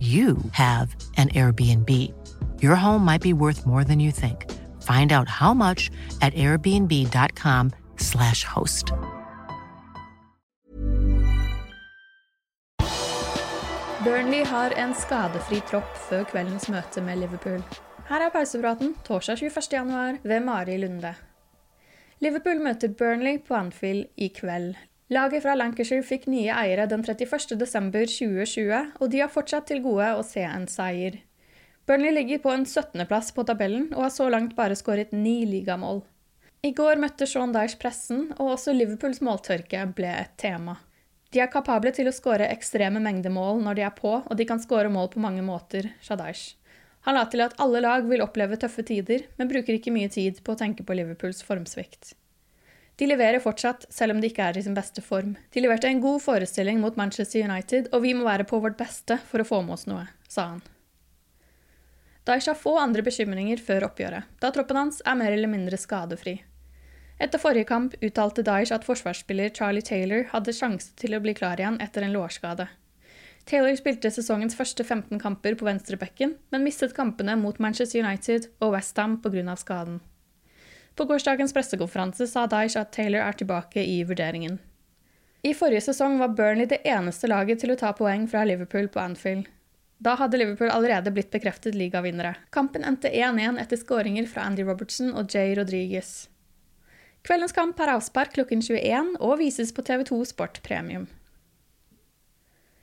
you have an Airbnb. Your home might be worth more than you think. Find out how much at airbnb.com/slash host. Burnley har en skadefri tropp før kveldens møte med Liverpool. Her er pausepraten torsdag 21.1 ved Mari Lunde. Liverpool møter Burnley på Anfield i kveld. Laget fra Lancashire fikk nye eiere den 31.12.2020, og de har fortsatt til gode å se en seier. Burnley ligger på en 17.-plass på tabellen og har så langt bare skåret ni ligamål. I går møtte Sean Dyche pressen, og også Liverpools måltørke ble et tema. De er kapable til å skåre ekstreme mengder mål når de er på, og de kan skåre mål på mange måter, sa Dyche. Han la til at alle lag vil oppleve tøffe tider, men bruker ikke mye tid på å tenke på Liverpools formsvikt. De leverer fortsatt, selv om de ikke er i sin beste form. De leverte en god forestilling mot Manchester United, og vi må være på vårt beste for å få med oss noe, sa han. Daesh har få andre bekymringer før oppgjøret, da troppen hans er mer eller mindre skadefri. Etter forrige kamp uttalte Daesh at forsvarsspiller Charlie Taylor hadde sjanse til å bli klar igjen etter en lårskade. Taylor spilte sesongens første 15 kamper på venstrebekken, men mistet kampene mot Manchester United og Westham pga. skaden. På gårsdagens pressekonferanse sa Daesh at Taylor er tilbake i vurderingen. I forrige sesong var Burnley det eneste laget til å ta poeng fra Liverpool på Anfield. Da hadde Liverpool allerede blitt bekreftet ligavinnere. Kampen endte 1-1 etter skåringer fra Andy Robertson og Jay Rodriguez. Kveldens kamp har avspark klokken 21 og vises på TV2 Sport Premium.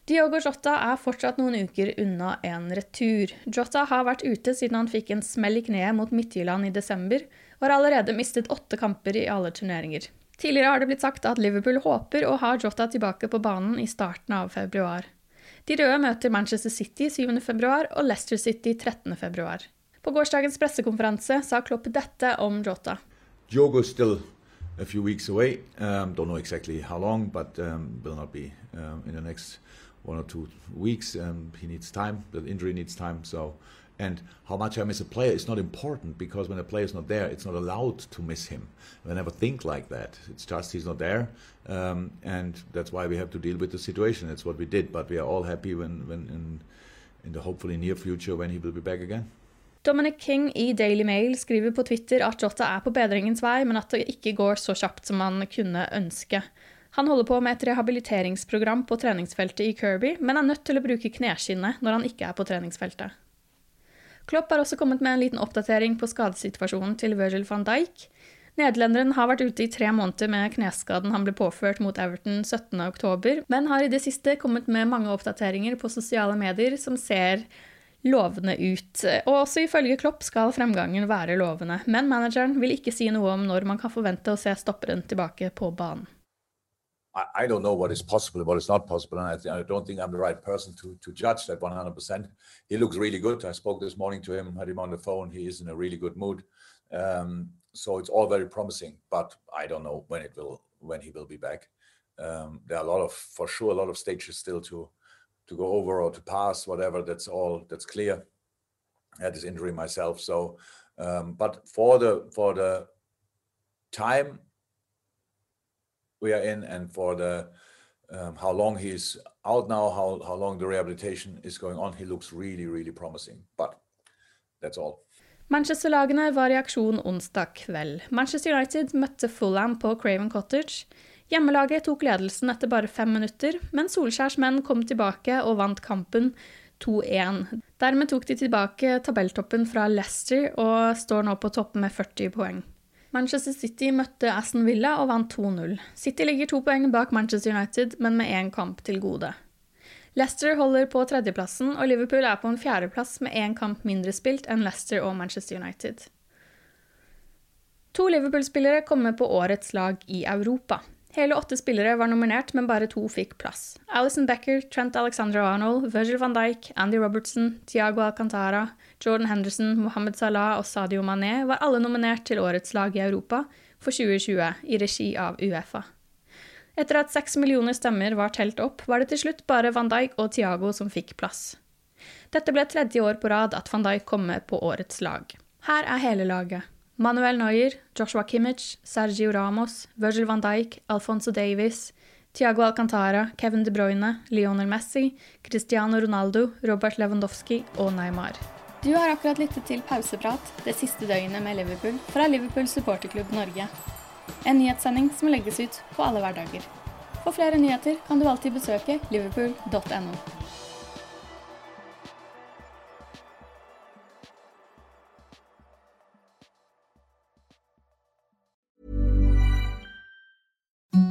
Diogo Jota er fortsatt noen uker unna en retur. Jota har vært ute siden han fikk en smell i kneet mot Midtjylland i desember, og har allerede mistet åtte kamper i alle turneringer. Tidligere har det blitt sagt at Liverpool håper å ha Jota tilbake på banen i starten av februar. De røde møter Manchester City 7. februar og Leicester City 13. februar. På gårsdagens pressekonferanse sa Klopp dette om Jota. Diogo's still a few weeks away. Um, don't know exactly how long, but um, will not be um, in the next one or two weeks. Um, he needs time. The injury needs time. So, and how much I miss a player is not important because when a player is not there, it's not allowed to miss him. I never think like that. It's just he's not there, um, and that's why we have to deal with the situation. That's what we did. But we are all happy when, when in, in the hopefully near future when he will be back again. Dominic King i Daily Mail skriver på Twitter at Jota er på bedringens vei, men at det ikke går så kjapt som man kunne ønske. Han holder på med et rehabiliteringsprogram på treningsfeltet i Kirby, men er nødt til å bruke kneskinnet når han ikke er på treningsfeltet. Klopp har også kommet med en liten oppdatering på skadesituasjonen til Virgil van Dijk. Nederlenderen har vært ute i tre måneder med kneskaden han ble påført mot Everton 17.10, men har i det siste kommet med mange oppdateringer på sosiale medier som ser lovende ut. Og også ifølge Klopp skal fremgangen være lovende, men manageren vil ikke si noe om når man kan forvente å se stopperen tilbake på banen. I, don't know what is possible, what is not possible, and I, I, don't think I'm the right person to to judge that 100%. He looks really good. I spoke this morning to him, had him on the phone. He is in a really good mood, um, so it's all very promising. But I don't know when it will, when he will be back. um, there are a lot of, for sure, a lot of stages still to to go over or to pass, whatever. That's all. That's clear. I had this injury myself, so um, but for the for the time we are in and for the um, how long he's out now, how how long the rehabilitation is going on, he looks really really promising. But that's all. Manchester-lagene var i aksjon onsdag kveld. Manchester United møtte Fulham på Craven Cottage. Hjemmelaget tok ledelsen etter bare fem minutter, men Solskjærs menn kom tilbake og vant kampen 2-1. Dermed tok de tilbake tabelltoppen fra Leicester og står nå på toppen med 40 poeng. Manchester City møtte Aston Villa og vant 2-0. City ligger to poeng bak Manchester United, men med én kamp til gode. Leicester holder på tredjeplassen, og Liverpool er på en fjerdeplass med én kamp mindre spilt enn Leicester og Manchester United. To Liverpool-spillere kommer på årets lag i Europa. Hele åtte spillere var nominert, men bare to fikk plass. Alison Becker, Trent Alexander-Arnold, Virgil van Dijk, Andy Robertson, Tiago Alcantara, Jordan Henderson, Mohammed Salah og Sadio Mané var alle nominert til Årets lag i Europa for 2020 i regi av Uefa. Etter at seks millioner stemmer var telt opp, var det til slutt bare van Dijk og Tiago som fikk plass. Dette ble tredje år på rad at van Dijk kom med på Årets lag. Her er hele laget. Manuel Neuer, Joshua Kimmich, Sergio Ramos, Virgil van Dijk, Alfonso Davies, Tiago Alcantara, Kevin De Bruyne, Lionel Messi, Cristiano Ronaldo, Robert Lewandowski og Neymar. Du har akkurat lyttet til Pauseprat, det siste døgnet med Liverpool, fra Liverpool supporterklubb Norge. En nyhetssending som legges ut på alle hverdager. For flere nyheter kan du alltid besøke liverpool.no.